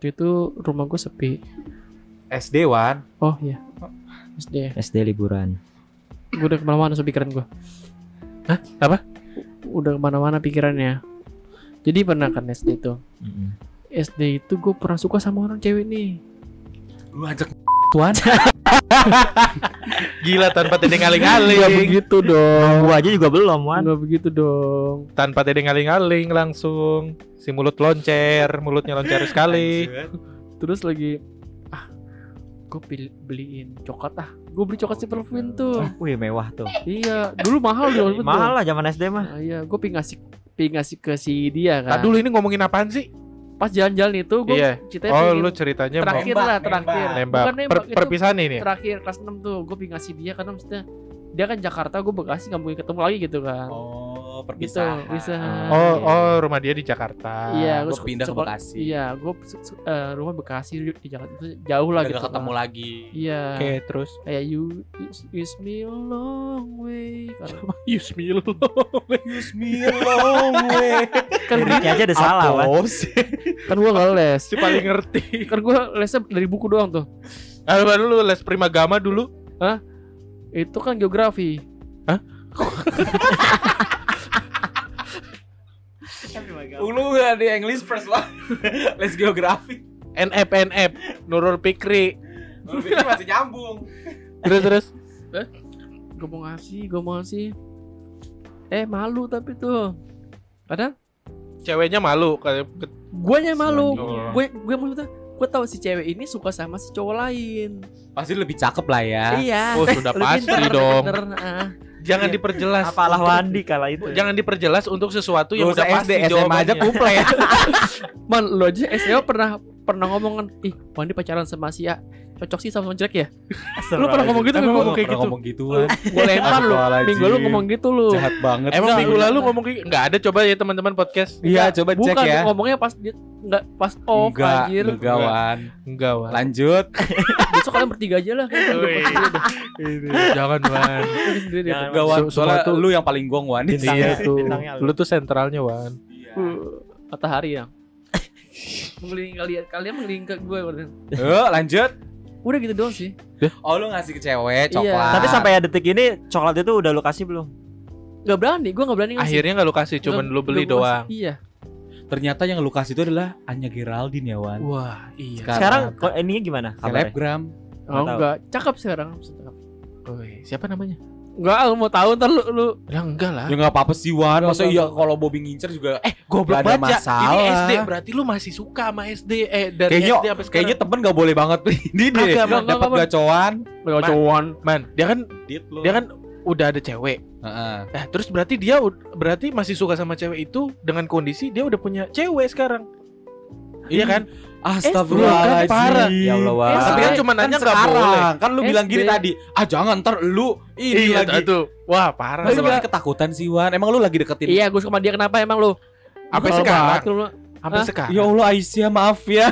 Waktu itu rumah gue sepi. SD Wan. Oh iya. SD. SD liburan. Gue udah ke mana-mana so pikiran gue. Hah? Apa? Udah ke mana-mana pikirannya. Jadi pernah kan SD itu. Mm-mm. SD itu gue pernah suka sama orang cewek nih. Lu ajak Tuan. Gila tanpa tedeng Gak aling-aling. begitu dong. Gua aja juga belum, Wan. Gak begitu dong. Tanpa tedeng aling-aling langsung si mulut loncer, mulutnya loncer sekali. Terus lagi ah gue beliin coklat ah. Gue beli coklat Silver Queen tuh. Wih, mewah tuh. iya, dulu mahal dulu. Mahal lah zaman SD mah. Ah, iya, gue pengen ngasih pengen ngasih ke si dia kan. Tadi dulu ini ngomongin apaan sih? Pas jalan-jalan itu gue Iya. ceritanya Oh, lu ceritanya mau terakhir lah terakhir. nembak. Bukan nembak, Per- perpisahan ini. terakhir kelas 6 tuh gue pengen ngasih dia karena maksudnya dia kan Jakarta gue Bekasi nggak mungkin ketemu lagi gitu kan Oh, gitu perpisahan. bisa Oh, oh rumah dia di Jakarta. iya gua gua pindah ke Bekasi. iya gue rumah Bekasi di Jakarta itu jauh lah Udah gitu gak ketemu kan. lagi. iya Oke, terus kayak you use me a long way karena Yusmil. Use me a long way. kan gue Liriknya aja ada salah, sih? kan gue nggak les si paling ngerti. kan gue lesnya dari buku doang tuh Ah, lu les primagama dulu. itu kan geografi Lu gak di English first lah. Les geografi. NF NF Nurul Pikri. Lu pikir masih nyambung. Terus terus. gue mau ngasih gue mau ngasih eh malu tapi tuh kadang Ceweknya malu kayak guanya malu gue gue maksudnya gue tahu si cewek ini suka sama si cowok lain Pasti lebih cakep lah ya. iya Oh, sudah Lebih pasti dong. ah. Jangan Iya. diperjelas. Apalah Wandi kala itu. Jangan diperjelas untuk sesuatu yang udah pasti SD, SMA aja kuple ya. man lo aja SMA pernah pernah ngomong kan ih Wandi pacaran sama si A cocok sih sama jelek ya lu pernah ngomong gitu Emang gue ngomong kayak Pernah gitu? ngomong gituan. gue lempar lu minggu lu ngomong gitu lu Jahat banget. Emang minggu lalu ngomong kayak nggak ada coba ya teman-teman podcast. Iya, coba cek bukan ya. ngomongnya pas dia nggak pas off Enggak, anjir enggak, Wan. Enggak, Wan. Lanjut. besok kalian bertiga aja lah Wih. Jangan, Wan. Enggak, Wan. Soalnya lu yang paling gong, Wan. Iya tuh. lu. Tuh sentralnya, Wan. Uh, matahari ya mengelilingi kalian kalian mengelilingi ke gue berarti. Yuk, lanjut. Udah gitu doang sih Oh, lu ngasih ke cewek Iya. coklat. Tapi sampai detik ini coklat itu udah lu kasih belum? Gak berani gue gak berani ngasih Akhirnya nggak lu kasih, cuman Nggak- lu beli doang. kasih. iya ternyata yang lu kasih itu adalah Anya Geraldine ya, Wan. Wah, iya. Sekarang kok ininya gimana? Selebgram. oh enggak cakep sekarang Woi, siapa namanya? Enggak lu mau tahu ntar lu lu Lah enggak lah. Ya enggak apa-apa sih, Wan. Masa iya kalau Bobby ngincer juga eh Goblok baca. Ini. SD, berarti lu masih suka sama SD eh dari kayaknya SD sampai kayaknya sekarang. temen gak boleh banget ini deh. Dapat gacoan. Cowok Man, dia kan dia kan udah ada cewek. Heeh. Nah, terus berarti dia berarti masih suka sama cewek itu dengan kondisi dia udah punya cewek sekarang. Iya kan? Astagfirullahaladzim. kan parah. Ya Allah, Wan. Eh, Tapi kan cuma nanya nggak sekarang. boleh. Kan lu bilang gini SD. tadi. Ah jangan ntar lu ini Iya lagi. tuh. Wah, parah. Masa Enggak. masih ketakutan sih Wan? Emang lu lagi deketin? iya gue suka sama dia kenapa emang lu Sampai Kalau sekarang. banget lu. Sampai Hah? sekarang. Ya Allah Aisyah maaf ya.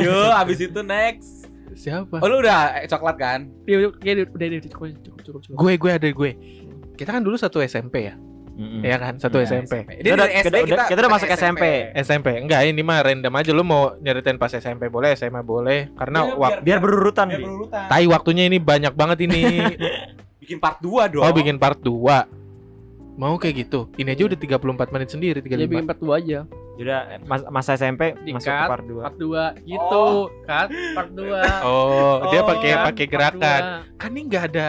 Yo, abis itu next. Siapa? Oh lu udah eh, coklat kan? Dia udah udah udah cukup cukup cukup cukup. Gue gue ada gue. Kita kan dulu satu SMP ya. Mm-mm. Iya kan? Satu Iya, SMP. Kita dari udah- SD kita udah- kita udah masuk SMP. SMP. Enggak, ini mah random aja lu mau nyeritain pas SMP boleh, SMA boleh. Karena Iya, wak- Biar berurutan, biar Bi. berurutan. tai waktunya ini banyak banget ini. Bikin part 2 dong. oh, bikin part 2. Mau kayak gitu. Ini aja udah 34 menit sendiri, Dia bikin 35. part 2 aja. Udah mas- masa SMP masuk ke Dikat, part 2. Part 2 gitu. Cut part 2. Oh, dia Oh, pakai kan, pakai gerakan. Kan ini enggak ada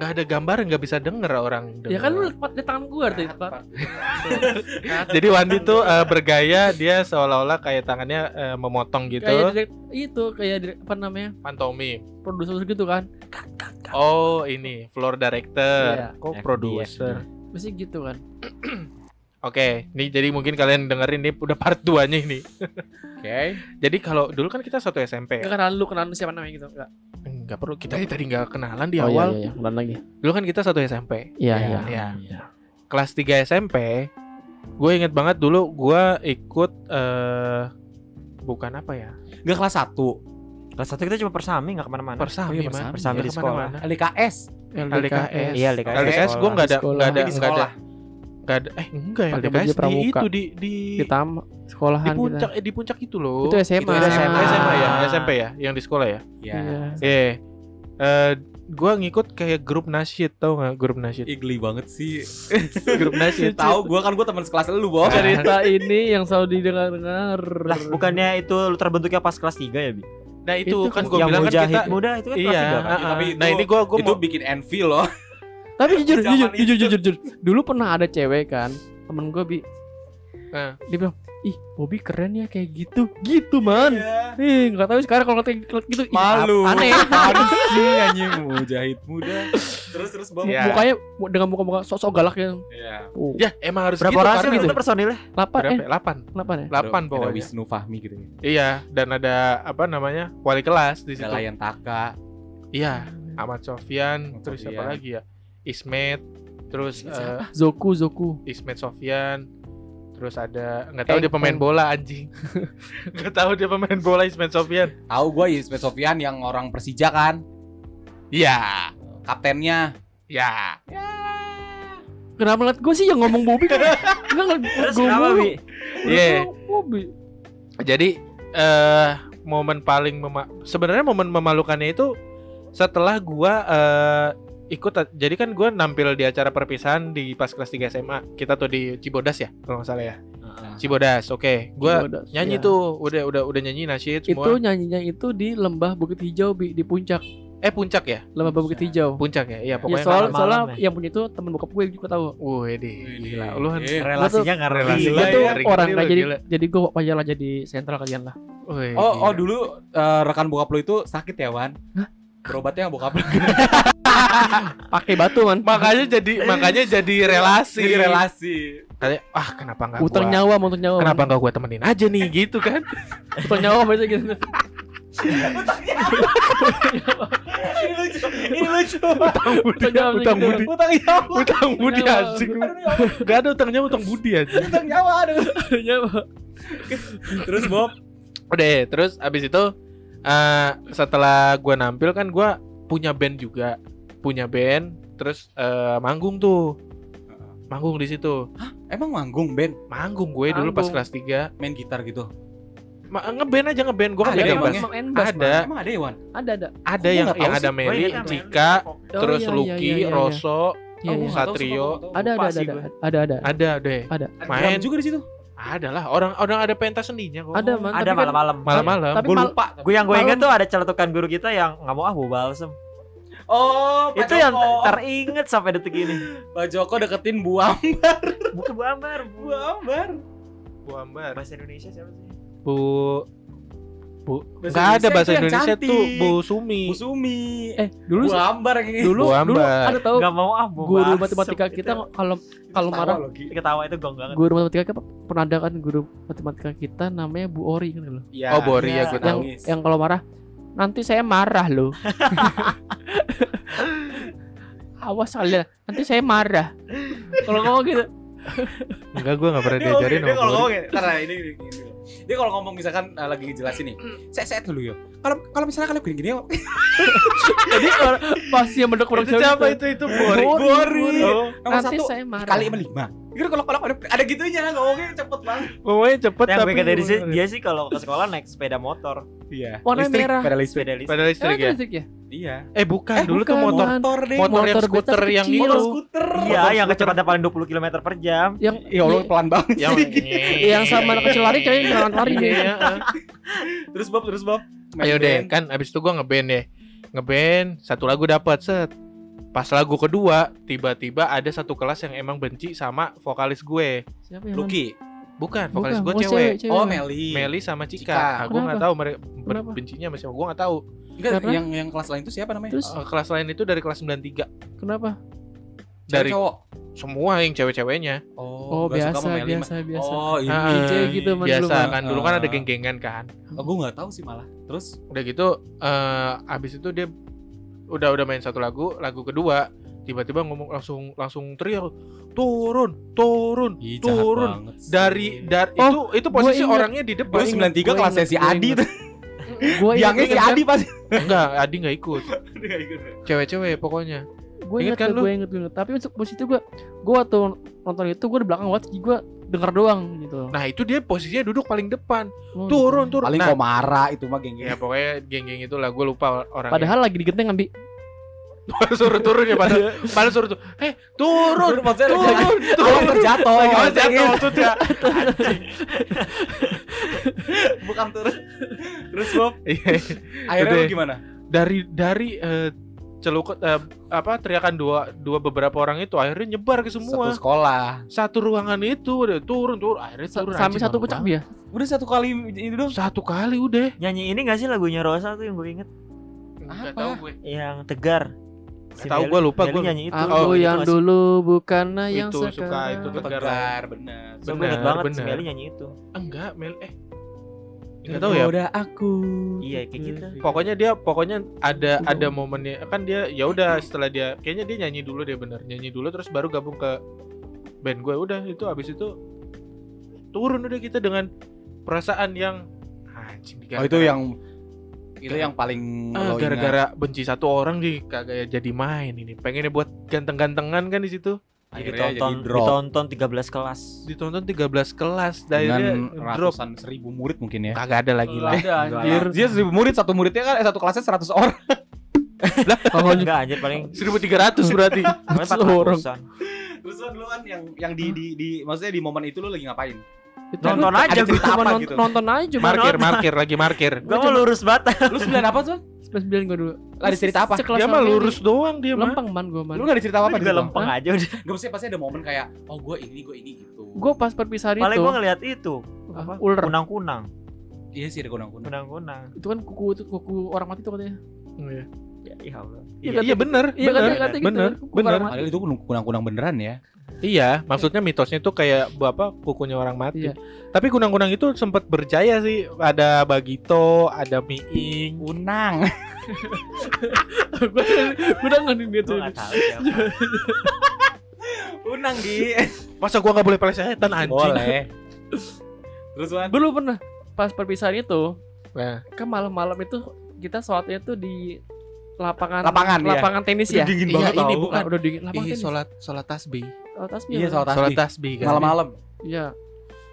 nggak ada gambar nggak bisa denger orang denger. Ya kan lu liat di tangan gue tadi Pak. Jadi Wandi tuh eh, bergaya dia seolah-olah kayak tangannya eh, memotong gitu. kayak direct, itu kayak direct, apa namanya? Pantomim. Produser gitu kan. Oh, ini floor director. Iya. Kok produser? Mesti gitu kan. Oke, ini jadi mungkin kalian dengerin nih udah part 2-nya ini. Oke. Jadi kalau dulu kan kita satu SMP ya. Enggak kenalan lu kenalan lu siapa namanya gitu. Enggak. Enggak perlu kita tadi nggak kenalan di Oh, awal. Iya, iya, iya. Kenalan lagi. Dulu kan kita satu SMP. Iya, Iya. iya. Iya. Kelas 3 SMP, gue inget banget dulu gue ikut eh bukan apa ya? Enggak kelas 1. Kelas satu kita cuma persami nggak ke mana-mana. Persami, Oh iya, man. persami. Persami Nggak di sekolah. ke mana-mana. LKS. LDKS. Iya, LDKS. LDKS gue nggak ada nggak ada Di nggak ada sekolah. nggak ada eh enggak ya baju di pramuka. itu di di di taman di sekolahan puncak kita. eh, di puncak itu loh. Itu SMA. Itu SMA. SMA ya, Ah. SMP ya, yang di sekolah ya. Iya. Iya. Eh, eh gua ngikut kayak grup nasyid tau nggak grup nasyid? Ih, geli banget sih. grup nasyid. Tahu gua kan gua teman sekelas lu, Bo. Cerita ini yang selalu didengar-dengar. Lah, bukannya itu lu terbentuknya pas kelas 3 ya, Bi? Nah itu, Itu kan gua yang bilang kan kita muda itu kan kelas iya. 3 kan? ah, ah. Tapi nah itu- ini gua gua itu mau bikin envy loh. Tapi jujur, jujur, jujur, jujur, jujur. Dulu pernah ada cewek kan, temen gue bi. Ah. Dia bilang, ih Bobby keren ya kayak gitu, gitu man. Ih nggak tahu sekarang kalau kayak gitu, ih, Malu. aneh. Aneh sih anjing mujahid muda. Terus terus Bo. Iya. Mukanya dengan muka-muka sok-sok galak yang Iya. oh, ya emang harus Berapa gitu orang sih itu personilnya? lapan berapa? eh ya? Lapan. lapan ya. Lapan Ada pokoknya. Wisnu Fahmi gitu ya. Iya, dan ada apa namanya? wali kelas di situ. Ada Layan Taka. Iya, Ahmad Sofyan, Ahmad terus siapa lagi ya? Ismet, terus siapa? Zoku, Zoku. Ismet Sofyan, terus ada nggak tahu Eng, dia pemain bola anjing, nggak tahu dia pemain bola Ismet Sofyan. Tahu gua Ismet Sofyan yang orang Persija kan? Iya, Kaptennya. ya. Kenapa ngeliat gue sih yang ngomong Bobby kan? Enggak ngeliat Terus gue. Bi? Iya. Bobby. Jadi eh momen paling mema sebenarnya momen memalukannya itu setelah gua eh ikut jadi kan gua nampil di acara perpisahan di pas kelas 3 SMA. Kita tuh di Cibodas ya, kalau nggak salah ya. Cibodas. Oke, gua Cibodas, nyanyi iya. tuh, udah udah udah nyanyi nasyid semua. Itu nyanyinya itu di lembah Bukit Hijau Bi, di puncak. Eh puncak ya? Lembah Bukit Hijau. Puncak ya? Iya, Ya pokoknya soal, malam-malam soalnya ya. yang punya itu temen bokap gue juga tahu. Wih, deh. Gila, lu kan Eh. Relasinya nggak Relasi. Gue Gila tuh ya, orang nggak jadi gila. jadi gue wajar lah jadi sentral kalian lah. Wih, Oh, oh dulu eh, rekan bokap lu itu sakit ya, Wan? Berobatnya bokap lu. Pakai batu man. makanya jadi makanya jadi relasi. Jadi relasi. Kayak, ah kenapa enggak Utang gua? nyawa, utang nyawa. Kenapa enggak gua temenin aja nih gitu kan? Utang nyawa biasa gitu. Ini lucu. Ini lucu. utang budi, Utang nyawa utang gitu. budi, Utang nyawa. utang budi Nyawa. anjing. Gak ada utangnya utang budi anjing. Utang nyawa aduh. nyawa. Terus Bob, Udah, terus abis itu eh setelah gua nampil kan gua punya band juga, punya band, terus eh manggung tuh, manggung di situ, emang manggung band manggung gue dulu pas Manggung. kelas 3 main gitar gitu? Ma ngeband aja ngeband, gua kan Ada bass. ya? Ada. Man. Emang ada ya, Wan? Ada ada. Ada Kok yang yang ada? Meli, Oh, iya, Cika, Oh, terus iya, iya, Lucky, iya, iya, iya. Rosso, Iya, iya. Satrio. Ada ada ada ada gue. ada ada. ada deh. Ada. Main juga di situ. ada lah orang orang ada pentas seninya kok. Ada man. Ada tapi kan- malam-malam. Malam-malam. Tapi Gue mal- lupa. Gue yang gue inget tuh ada celetukan guru kita yang nggak mau ah bawa balsem. Oh, Pak Itu yang Joko. teringet sampai detik ini. Pak Joko deketin buam. Bukan Bu Ambar, Bu. Bu Ambar. Bu Ambar. Bahasa Indonesia siapa sih? Bu Bu Bahasa Enggak ada bahasa yang Indonesia cantik. tuh Bu Sumi. Bu Sumi. Eh dulu Bu Ambar yang ini. dulu Bu dulu Ambar. ada tahu Nggak mau ah bawa guru matematika kita Itu kalau kalau marah ketawa itu gong banget. guru matematika kita pernah ada kan guru matematika kita namanya Bu Ori kan loh. Iya, Oh, Bori ya, iya, gua Yang tahu. nangis. yang kalau marah nanti saya marah loh. Awas kalian, nanti saya marah. Kalau ngomong gitu, Enggak gua enggak pernah Dia diajarin ngomong- dia sama kalau ngomong gini, ntar nah, ini, ini, ini. Dia kalau ngomong misalkan uh, lagi jelasin nih, saya saya dulu ya. Kalau kalau misalnya kalian gini gini, jadi yang mendek-mendek Itu siapa itu itu Ori. Bu Ori. Oh, nomor Nanti satu saya marah. kali lima. Gitu kalau kalau kalau ada gitunya ngomongnya cepet banget. ngomongnya cepet Yang tapi gue dari sih dia sih kalau ke sekolah naik sepeda motor, Iya. Warna Listrik, merah. Pada listrik. sepeda listrik. Eh, listrik ya. listrik ya? Iya. Eh bukan, Eh, dulu tuh bukan, motor bukan. Motor deh. motor yang Motor skuter beta yang kecil. itu. Motor skuter. Iya, Motor yang skuter. kecepatan paling 20 km per jam. Yang Ya Allah pelan banget. Yang yang sama anak kecil lari kayaknya jangan lari. Iya, ah. Terus Bob, terus Bob. Ayo deh, kan abis itu gua ngeband deh. Ngeband, satu lagu dapat set. Pas lagu kedua, tiba-tiba ada satu kelas yang emang benci sama vokalis gue. Siapa yang Lucky. Bukan, vokalis Bukan, gue oh, cewek. cewek. Oh, Meli. Meli sama Cika. Cika. Nah, gue nggak tahu mereka Kenapa? bencinya sama siapa. Gue nggak tahu. Enggak, yang yang kelas lain itu siapa namanya? Terus Eh, kelas lain itu dari kelas 93. kenapa? Cewek Dari cowok. semua yang cewek-ceweknya. Oh, suka biasa, sama Meli, biasa, biasa. Oh, ini. Ah, DJ gitu, man, biasa dulu, kan. Dulu kan ada geng-gengan kan. Oh, gue nggak tahu sih malah. Terus Udah gitu eh abis itu dia udah udah main satu lagu, lagu kedua tiba-tiba ngomong langsung langsung teriak turun turun Ih, jahat turun dari dari Oh, itu itu posisi ingat. orangnya di depan Gue 93 kelas Gua sesi ingat, gua Adi tuh. Gue Biangnya si Adi pasti. Enggak, Adi nggak ikut. Cewek-cewek pokoknya. Gue Ingat inget kan lu? gue inget gue inget. Tapi untuk posisi itu gue gue waktu nonton itu gue di belakang jadi gue denger doang gitu. Nah itu dia posisinya duduk paling depan. Oh, Turun, gitu. turun. Paling Nah, komara itu mah geng ya pokoknya geng-geng itulah gue lupa orangnya. Padahal lagi digenteng kan bi. suruh turun ya padahal. Padahal suruh tuh. Eh turun, maksudnya turun, turun. Awas terjatuh. Awas jatuh maksudnya. Bukan turun. Terus Bob, Iya. akhirnya Udah. gimana? dari dari eh, celukut eh, apa teriakan dua dua beberapa orang itu akhirnya nyebar ke Satu semua sekolah. satu ruangan itu udah turun turun akhirnya Sa- turun Sampai satu pecah ya. Udah satu kali ini dong. satu kali udah Nyanyi ini gak sih lagunya Rosa tuh yang gue inget Apa? tahu gue Yang Tegar Nggak tahu, gua lupa, gua- nyanyi itu Aku Oh, Itu yang sih? dulu bukannya yang Itu, suka, sekarang. itu Tegar. Tegar. So, gue inget Benar, banget si benar. Meli nyanyi itu enggak Mel eh nggak tahu ya. Udah aku. Iya kayak gitu. pokoknya dia pokoknya ada Udah. ada momennya. Kan dia ya udah setelah dia kayaknya dia nyanyi dulu deh bener. Nyanyi dulu terus baru gabung ke band gue. Udah itu abis itu turun udah kita dengan perasaan yang anjing Oh itu yang itu yang paling Ah, gara-gara benci satu orang sih kagak jadi main ini. Pengennya buat ganteng-gantengan kan di situ akhirnya ditonton jadi drop ditonton 13 kelas ditonton 13 kelas dari dengan drop ratusan seribu murid mungkin ya. kagak ada lagi lah Ada anjir. Dia seribu murid satu muridnya kan eh, satu kelasnya 100 orang. Kalau enggak anjir paling 1300 berarti paling orang. 400-an Terus dulu kan yang yang di di di maksudnya di momen itu lo lagi ngapain? Nonton lu- aja gue cuma apa non- gitu? nonton aja markir markir lagi markir Gue mau lurus banget Lu sembilan apa tuh? 99 gue dulu. Ada cerita apa? Dia mah lurus doang dia mah Lempeng man gue man. Lu gak ada cerita apa-apa situ? lempeng aja udah Gak pasti pasti ada momen kayak oh gue ini gue ini gitu. Gue pas perpisahan Paling itu. gue ngeliat itu apa? Ular. kunang-kunang Iya sih ada kunang-kunang. kunang-kunang Itu kan kuku itu kuku orang mati tuh katanya. Iya. ya iya Allah Iya, iya bener Iya bener katanya katanya gitu. bener Kuku bener orang mati. Padahal itu kunang-kunang beneran ya. Iya maksudnya mitosnya tuh kayak apa kukunya orang mati Iya. tapi kunang-kunang itu sempat berjaya sih ada Bagito ada Miing Kunang. Gue gue udah nggak gue nggak tahu siapa kunang Gi. masa gua nggak boleh pelesetan anjing Boleh. Terus Wan? Dulu pernah pas perpisahan itu nah kan malam-malam itu kita sholatnya tuh di lapangan Lapangan, ya? lapangan tenis ya. dingin Iya, banget ini bukan. udah di lapangan Ih, tenis. sholat sholat tasbih Oh, tasbih Iya, sholat sholat tasbih. tasbih kan Malam-malam. Iya.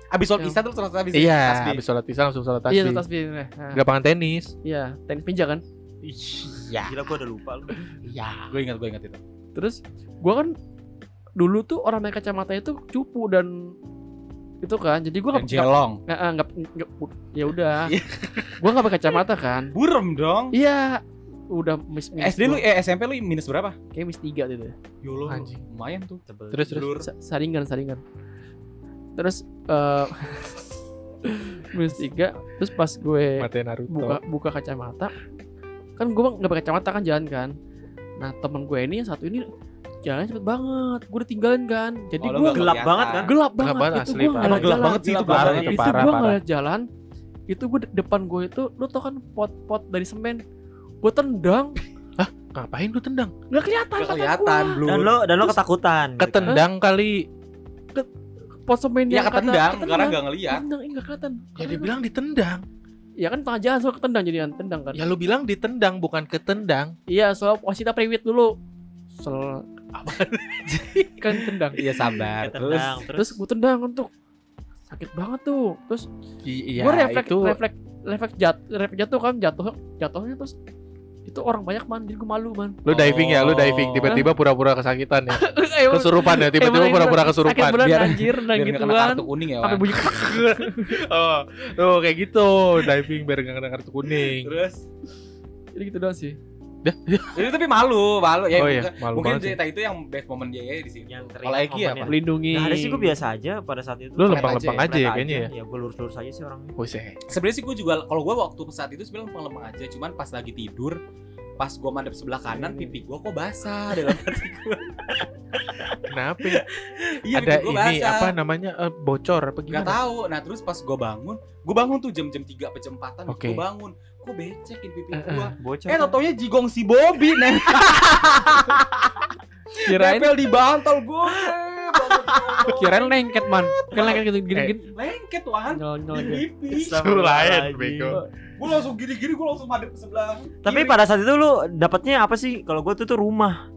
Abis sholat isya tuh sholat tasbih. iya Tasbih. habis sholat isya langsung sholat Iya, tasbih sholat tasbih. Nah, di lapangan tenis Iya, tenis meja kan. Iya. gila gue udah lupa lu Iya. Gue ingat gue ingat itu. Terus gua kan dulu tuh orang pakai kacamata itu cupu dan itu kan. Jadi gua Dan nggak jelong. nggak nggak ya udah. Iya. gua nggak pakai kacamata kan. Burem dong. Iya. Udah mis, minus SD lu eh SMP lu minus berapa? kayak minus tiga gitu. Yolo. Anjing. Lumayan tuh. terus terus Sa- saringan saringan. Terus eh minus tiga. Terus pas gue mati Naruto buka buka kacamata kan gue nggak pakai kacamata kan jalan kan nah temen gue ini yang satu ini jalan cepet banget gue udah tinggalin kan jadi Oh, gue gelap banget kan? gelap Gelap banget, banget, itu asli, gue gelap jalan. banget sih itu Gelap banget, parah. itu itu parah, gue ngeliat jalan itu gue de- depan gue itu lu tau kan pot-pot dari semen gue tendang. Ngapain lu tendang? Nggak kelihatan Gak kelihatan, gua. Blur. dan lo dan lo Terus- ketakutan. Gitu kan. ketendang kali. Pot semen Ya yang kata- ketendang ketendang. karena gak ngeliat. Ketendang, eh, nggak kelihatan. Ya Karena- dibilang ditendang. Ya kan tengah jalan soal ketendang jadi kan tendang kan. Ya lu bilang ditendang bukan ketendang. Iya soal wasita priwit dulu. Soal kan tendang. Iya sabar. Terus ketendang terus? Terus gue tendang untuk sakit banget tuh. Terus iya gue refleks itu refleks refleks jat refleks jatuh kan jatuh jatuhnya terus itu orang banyak man. Jadi gue malu man. Lu diving ya lu diving. Oh. tiba-tiba pura-pura kesakitan ya. Kesurupan ya tiba-tiba pura-pura sakit kesurupan. beneran Biar- anjir dan biar gitu gak kan. kartu kuning ya, sampai bunyi oh. Tuh kayak gitu. Diving biar nggak kena kartu kuning. Terus? Jadi gitu doang sih. Itu tapi malu, malu. Ya. oh iya mungkin- malu Mungkin sih. cerita itu yang best moment dia ya di sini. yang Kalau Eki apa? melindungi Nah, ada sih gue biasa aja pada saat itu. lu lempeng-lempeng aja aja ya kayaknya ya Ya gue lurus-lurus aja sih orangnya. Buset. Sebenarnya sih gue juga kalau gue waktu saat itu sebenarnya lempeng-lempeng aja, cuman pas lagi tidur pas gue mandep sebelah kanan pipi gue kok basah dalam hati gue kenapa ya? iya ada ini basah apa namanya eh, bocor apa Gak gimana tahu. Nah terus pas gue bangun, gue bangun tuh jam-jam 3 apa jam 4 Oke. Gue bangun, kok becekin pipi Eh, gue. Bocor. Eh, tau jigong si Bobby nih kirain di bantal gue. Kirain lengket man. Kirain lengket gitu gini gini. Lengket wan. Nyol nyol gitu. Sulayan, bego. Gue langsung gini-gini, gue langsung madep ke sebelah. Tapi kiri. pada saat itu lu dapatnya apa sih? Kalau gue tuh tuh rumah.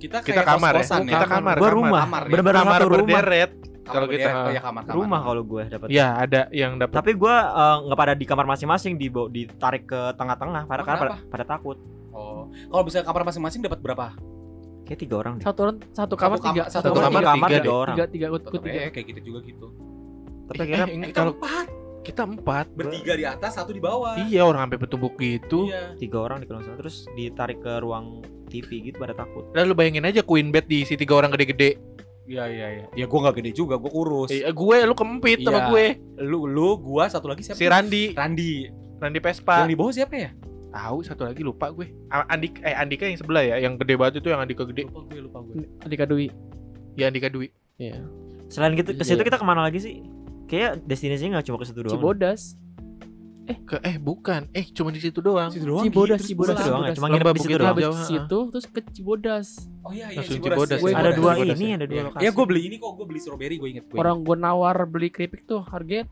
kita Kita kayak kamar ya. Kita kamar. Kamar. rumah. Ya. Bener-bener Kamar satu rumah. Kalau kita oh ya kamar kamar. Rumah kalau gue dapat. Ya ada yang dapat. Tapi gue eh, nggak pada di kamar masing-masing di ditarik ke tengah-tengah. Pada Oh, karena pada, pada takut. Oh, kalau bisa kamar masing-masing dapat berapa? Kayak tiga orang deh. Satu orang satu kamar kamar- tiga. satu Satu kamar kamar Satu kamar tiga tiga deh. orang. tiga tiga ikut Tetep tiga. eh, kayak gitu juga gitu. Tapi Eh, Eh, kalau empat. kita empat. Bertiga di atas, satu di bawah. Iya orang sampai bertumbuk gitu. Iya. tiga orang di kolong sana terus ditarik ke ruang TV gitu pada takut. Lalu bayangin aja queen bed di si tiga orang gede-gede. Iya iya iya. Ya gua nggak gede juga, gua kurus. Eh, gue lu kempit sama Iya. gue. Lu lu gua satu lagi siapa? Si Randi, Randi. Randi Pespa. Yang di bawah siapa ya? Tahu satu lagi lupa gue. Andik eh Andika yang sebelah ya, yang gede banget itu yang Andika gede. Lupa gue, lupa gue. Adik Dwi. Ya Andika Dwi. Iya. Selain gitu ke situ Iya. kita ke mana lagi sih? Kayak destinasinya nggak cuma ke situ doang. Cibodas. Ke eh bukan. Eh cuma di situ doang. Situ doang. Cibodas, Gi. Terus Cibodas, pulang. doang ya? Cibodas. Cuma nginep di situ doang. Jauh, situ terus ke Cibodas. Oh iya iya Langsung Cibodas, Cibodas, ya. Ada Cibodas, dua Cibodas, ini, ya. ada dua lokasi. Iya, gue beli ini kok, gue beli strawberry, gue inget gue. Orang gue nawar beli keripik tuh harganya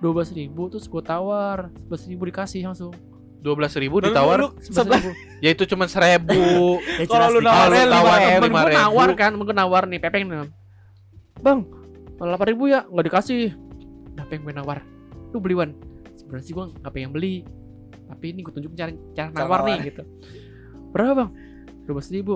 dua belas ribu terus gue tawar sebelas ribu dikasih langsung Dua belas ribu ditawar. sebelas. Ya itu cuma seribu. Ya, Kalau lu Kalau lima ribu. nawar kan gue nawar nih pepeng nih. Bang delapan ribu ya nggak dikasih. Udah pengen gue nawar. Lu beli wan sebenarnya sih gue nggak pengen beli. Tapi ini gue tunjuk cara cara nawar nih nawar. gitu. Berapa bang? dua belas ribu.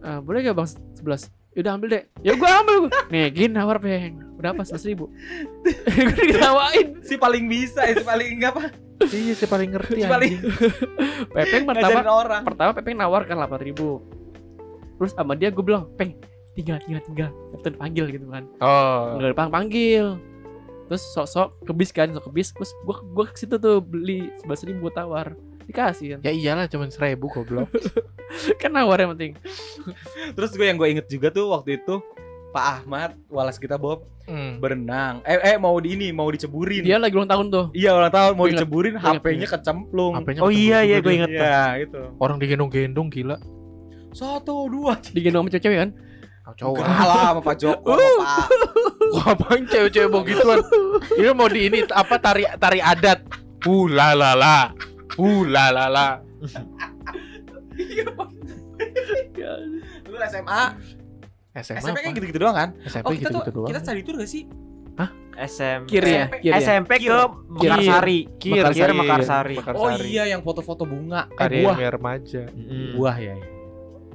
Eh, boleh gak bang? sebelas. Udah ambil deh. Ya gue ambil gue nih gini nawar peng udah apa sebelas ribu. Gue ditawain Si paling bisa, ya, si paling apa? Iya, saya paling ngerti Si paling pepeng pertama orang. pertama Pepeng nawar kan 8 ribu. Terus sama dia gue bilang Peng tinggal tinggal tinggal. Captain panggil gitu kan. Oh. nggak dipanggil panggil. Terus sok-sok ke bis kan sok ke bis terus gue gue ke situ tuh beli sebelas ribu tawar. Dikasih kan. Ya iyalah cuma seribu goblok. kan nawar yang penting. Terus gue yang gue inget juga tuh waktu itu Pak Ahmad, walas kita Bob Hmm. berenang. Eh eh mau di ini, mau diceburin. dia lagi ulang tahun tuh Iya ulang tahun mau inget, diceburin, HP-nya kecemplung. Apanya Oh iya iya gue inget. Iya, itu. Orang digendong-gendong gila. Satu, dua, digendong sama cewek kan Cowok. Enggak lah sama Pak Joko, sama Pak. Ngapain cewek-cewek begituan? Ini mau di ini apa tari tari adat. Uh la la la. Uh la la la. Lu SMA, SMA. SMP kan gitu-gitu doang kan? SMP Oh, kita tuh gitu-gitu doang. kita study tour gak sih? SM kiri ya SMP. kiri ya SMP ke Kir. Mekarsari. Kir, Mekarsari, Kir. Mekarsari. Oh iya yang foto-foto bunga, eh Karya buah. remaja. Mm. Buah ya. ya.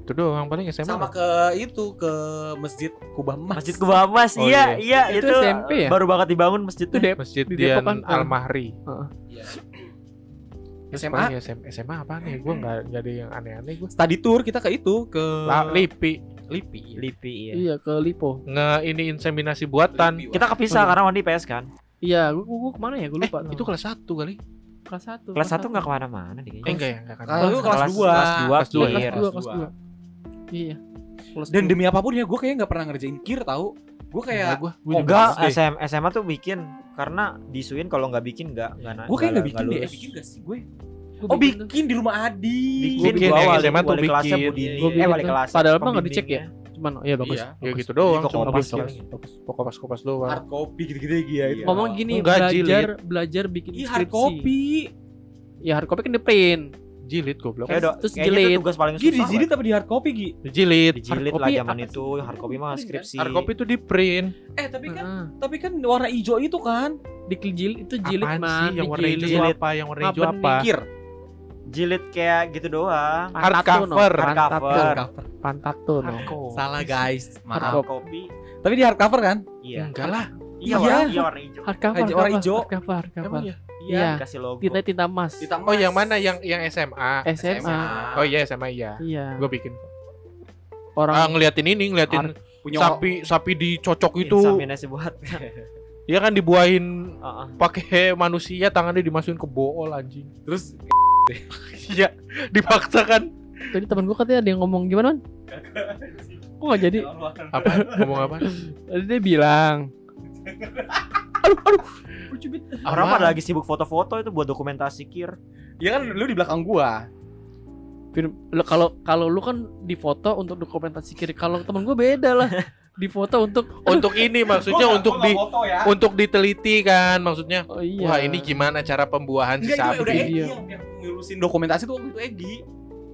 Itu doang paling SMA. Sama ke itu ke Masjid Kubah Mas. Masjid Kubamas, Oh, iya, iya. iya, Itu itu, SMP ya? baru banget dibangun itu masjidnya. deh Masjid di Depok Dian kan, ah. Al-Mahri. Iya. SMA? SMA, apa nih? Gue nggak nggak ada yang aneh-aneh gue. Study tour kita ke itu ke La, Lipi Lipi. Lipi, iya. iya ke Lipo nge ini inseminasi buatan. Lipi, Kita kepisah Oh, iya. karena Wandi PS kan. iya gue gue ke mana ya gue Eh, lupa itu kelas 1 kali. kelas satu Kelas 1 nggak ke mana-mana deh Eh kayaknya. enggak ya, enggak kan. Kelas dua. Kelas 2 Kelas dua, Iya, kelas ya? dua kelas dua iya kelas Dan dua. demi apa pun ya gue kayaknya nggak pernah ngerjain kir tahu. Gue kayak gue Oh, Enggak, Pas deh. SM, SMA tuh bikin karena disuin kalau nggak bikin nggak nggak gue kayak nggak nggak bikin deh. Eh, bikin gak sih gue? Gua Oh bikin tuh. bikin di rumah Adi. Bikin, bikin, gua yang wali, SMA tuh bikin. Budini, Gua eh bikin wali kelas. Padahal mah nggak dicek ya. cuman oh iya bagus Iya. Ya bagus. gitu doang, Di cuma Kopas paling. Kopas-kopas doang. Hard copy gitu-gitu ya. Iya. ngomong gini Enggak, belajar belajar bikin Iya hard skripsi copy. ya hard copy kan di print Jilid goblok. Kayak do- Terus kayaknya itu jilid. tugas paling Gi di susah. jilid apa di hard copy Gi? Jilid. Dijilid Hard lah zaman itu, hard copy mah skripsi. Hard copy itu di print. Eh tapi kan Heeh. tapi kan warna hijau itu kan di jilid itu jilid sih yang warna hijau apa? Yang warna hijau Apa apa? Jilid kayak gitu doang. No. Hardcover. Pantatun. Hardcover. Cover. Pantatun, no. Hardcover. Salah guys. Maaf. Hard copy. Tapi di hard cover kan? Iya. Enggak lah. Iya, Iya. warna, iya warna hijau. hardcover Hijau- warna hardcover, hijau. hardcover hardcover Emang ya? Iya. Dikasih logo. tinta tinta emas Ditambah Oh, yang mana? Yang yang SMA. SMA Oh iya SMA iya. iya Gue bikin. orang Ah ngeliatin ini, ngeliatin punya sapi sapi dicocok itu. Insaminasi buat. Iya kan dibuahin Heeh. pakai manusia tangannya dimasukin ke bool anjing. terus Iya, dipaksa kan. tadi temen gua katanya ada yang ngomong gimana man kok nggak jadi Apa? Ngomong apa? tadi dia bilang Orang pada lagi sibuk foto-foto itu buat dokumentasi kir. ya kan lu di belakang gua. Film- lu- kalau kalau lu kan di foto untuk dokumentasi kiri kalau temen gue beda lah di foto untuk Untuk ini maksudnya untuk di foto ya. untuk diteliti kan maksudnya. oh iya Wah, ini gimana cara pembuahan si udah sapi? Egi Iya. yang, yang ngurusin dokumentasi tuh waktu itu Egi.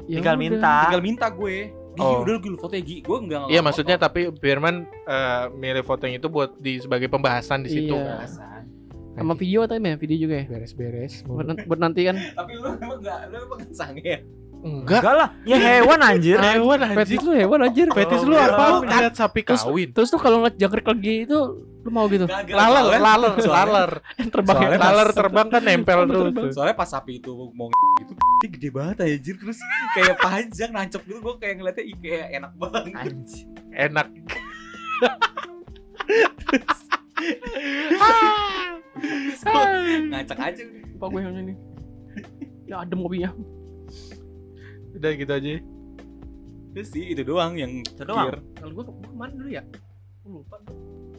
Ya Tinggal udah. minta. Tinggal minta gue. Gi, Oh. udah lu foto Egi. Gue enggak Iya, maksudnya tapi Firman eh, milih fotonya itu buat di sebagai pembahasan di situ. Iya. sama video atau ya video juga ya Beres-beres. buat, nan- buat nanti kan Tapi lu emang enggak, lu emang sange. Enggak. Enggak lah, ya hewan anjir. Hewan fetis anjing. lu hewan anjir Fetis lu apa? enggak. Lihat sapi Terus- kawin. terus tuh kalau ngeliat jangkrik lagi itu lu mau gitu Gagal. Laler, laler, laler. terbang Soalnya. Laler terbang kan nempel terus. tuh. Soalnya pas sapi itu mau gitu dia gede banget anjir terus kayak panjang nancep gitu gue kayak ngeliatnya ih, kayak enak banget. Anjir. Enak. Ngacak aja. lupa gue yang ini ya adem kopinya Udah gitu aja. Itu sih itu doang yang Itu doang? kalau gue gue ke mana dulu ya Gua lupa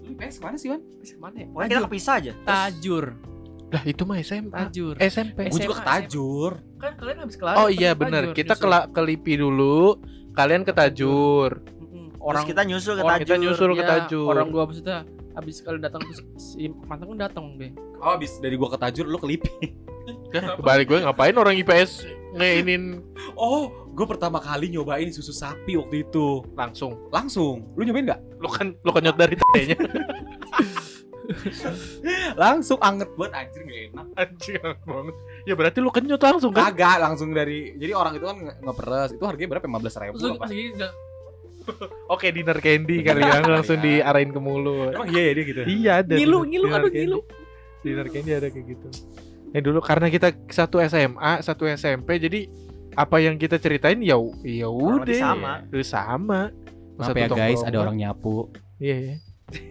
Lu PS ke mana sih, Wan? Terus ke mana ya Pokoknya kita kepisah aja. tajur Lah itu mah SMA. tajur SMP. Eh, Gue juga ke Tajur. kan kalian habis kelar Oh iya bener. Kita ke, ke Lipi dulu. Kalian ke Tajur. orang kita nyusul ke Tajur. kita nyusul ke ya, Tajur. orang gua maksudnya habis kalian datang terus si mantan kan datang deh Oh, abis dari gua ke Tajur lu ke Lipi. Balik gue ngapain orang IPS ngeinin Oh, gue pertama kali nyobain susu sapi waktu itu. langsung. Langsung. Lu nyobain nggak? Lu kan lu kenyot dari tanya. Langsung anget banget anjir gak enak. Anjing enak banget. Ya berarti lu kenyot langsung kan? Kagak langsung dari jadi orang itu kan nge- ngeperes itu harganya berapa? 15 ribu terus apa? Oke dinner candy kali ya langsung Iya. diarahin ke mulut. Emang iya ya dia gitu. Iya ada. ngilu ngilu aduh ngilu Dinner candy ada kayak gitu. Eh dulu karena kita satu SMA, satu SMP jadi apa yang kita ceritain ya ya udah sama. Udah sama. Maaf ya guys, ada orang nyapu. Iya ya.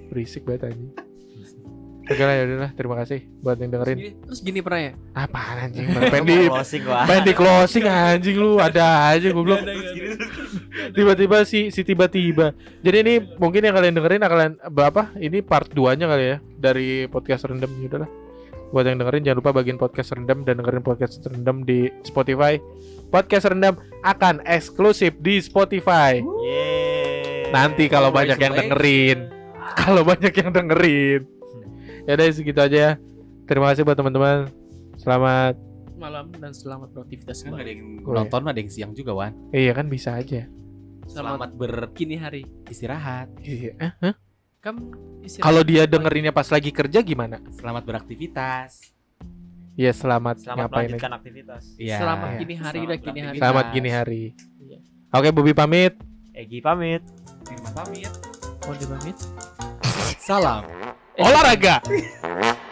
Berisik banget anjing. Oke lah ya udahlah, terima kasih buat yang dengerin. Gini- terus gini pernah ya Apaan anjing? Pengen di closing gua. pengen di closing anjing lu ada aja goblok. Tiba-tiba si si tiba-tiba. Jadi ini mungkin yang kalian dengerin akan apa? Ini part 2-nya kali ya dari podcast rendam ya udahlah. Buat yang dengerin jangan lupa bagian podcast rendam dan dengerin podcast rendam di Spotify. Podcast rendam akan eksklusif di Spotify. Yeay. Nanti kalau banyak yang dengerin. Kalau banyak yang dengerin. Ya udah segitu aja ya. Terima kasih buat teman-teman. Selamat. malam dan selamat beraktivitas Kan ada kembali yang Oh, iya. nonton ada yang siang juga, Wan. Iya kan bisa aja. selamat Selamat kini hari beristirahat. Iya. Eh, hah? Kan Kalau dia dengerinnya pas lagi kerja gimana? Selamat beraktivitas. Iya selamat, Selamat ngapain melanjutkan aktivitas. Iya. selamat Iya. kini hari Selamat dan kini hari. Selamat gini hari. Iya. Oke, Bobi pamit. Egi pamit. Firman pamit. mau dipamit Salam. Olahraga.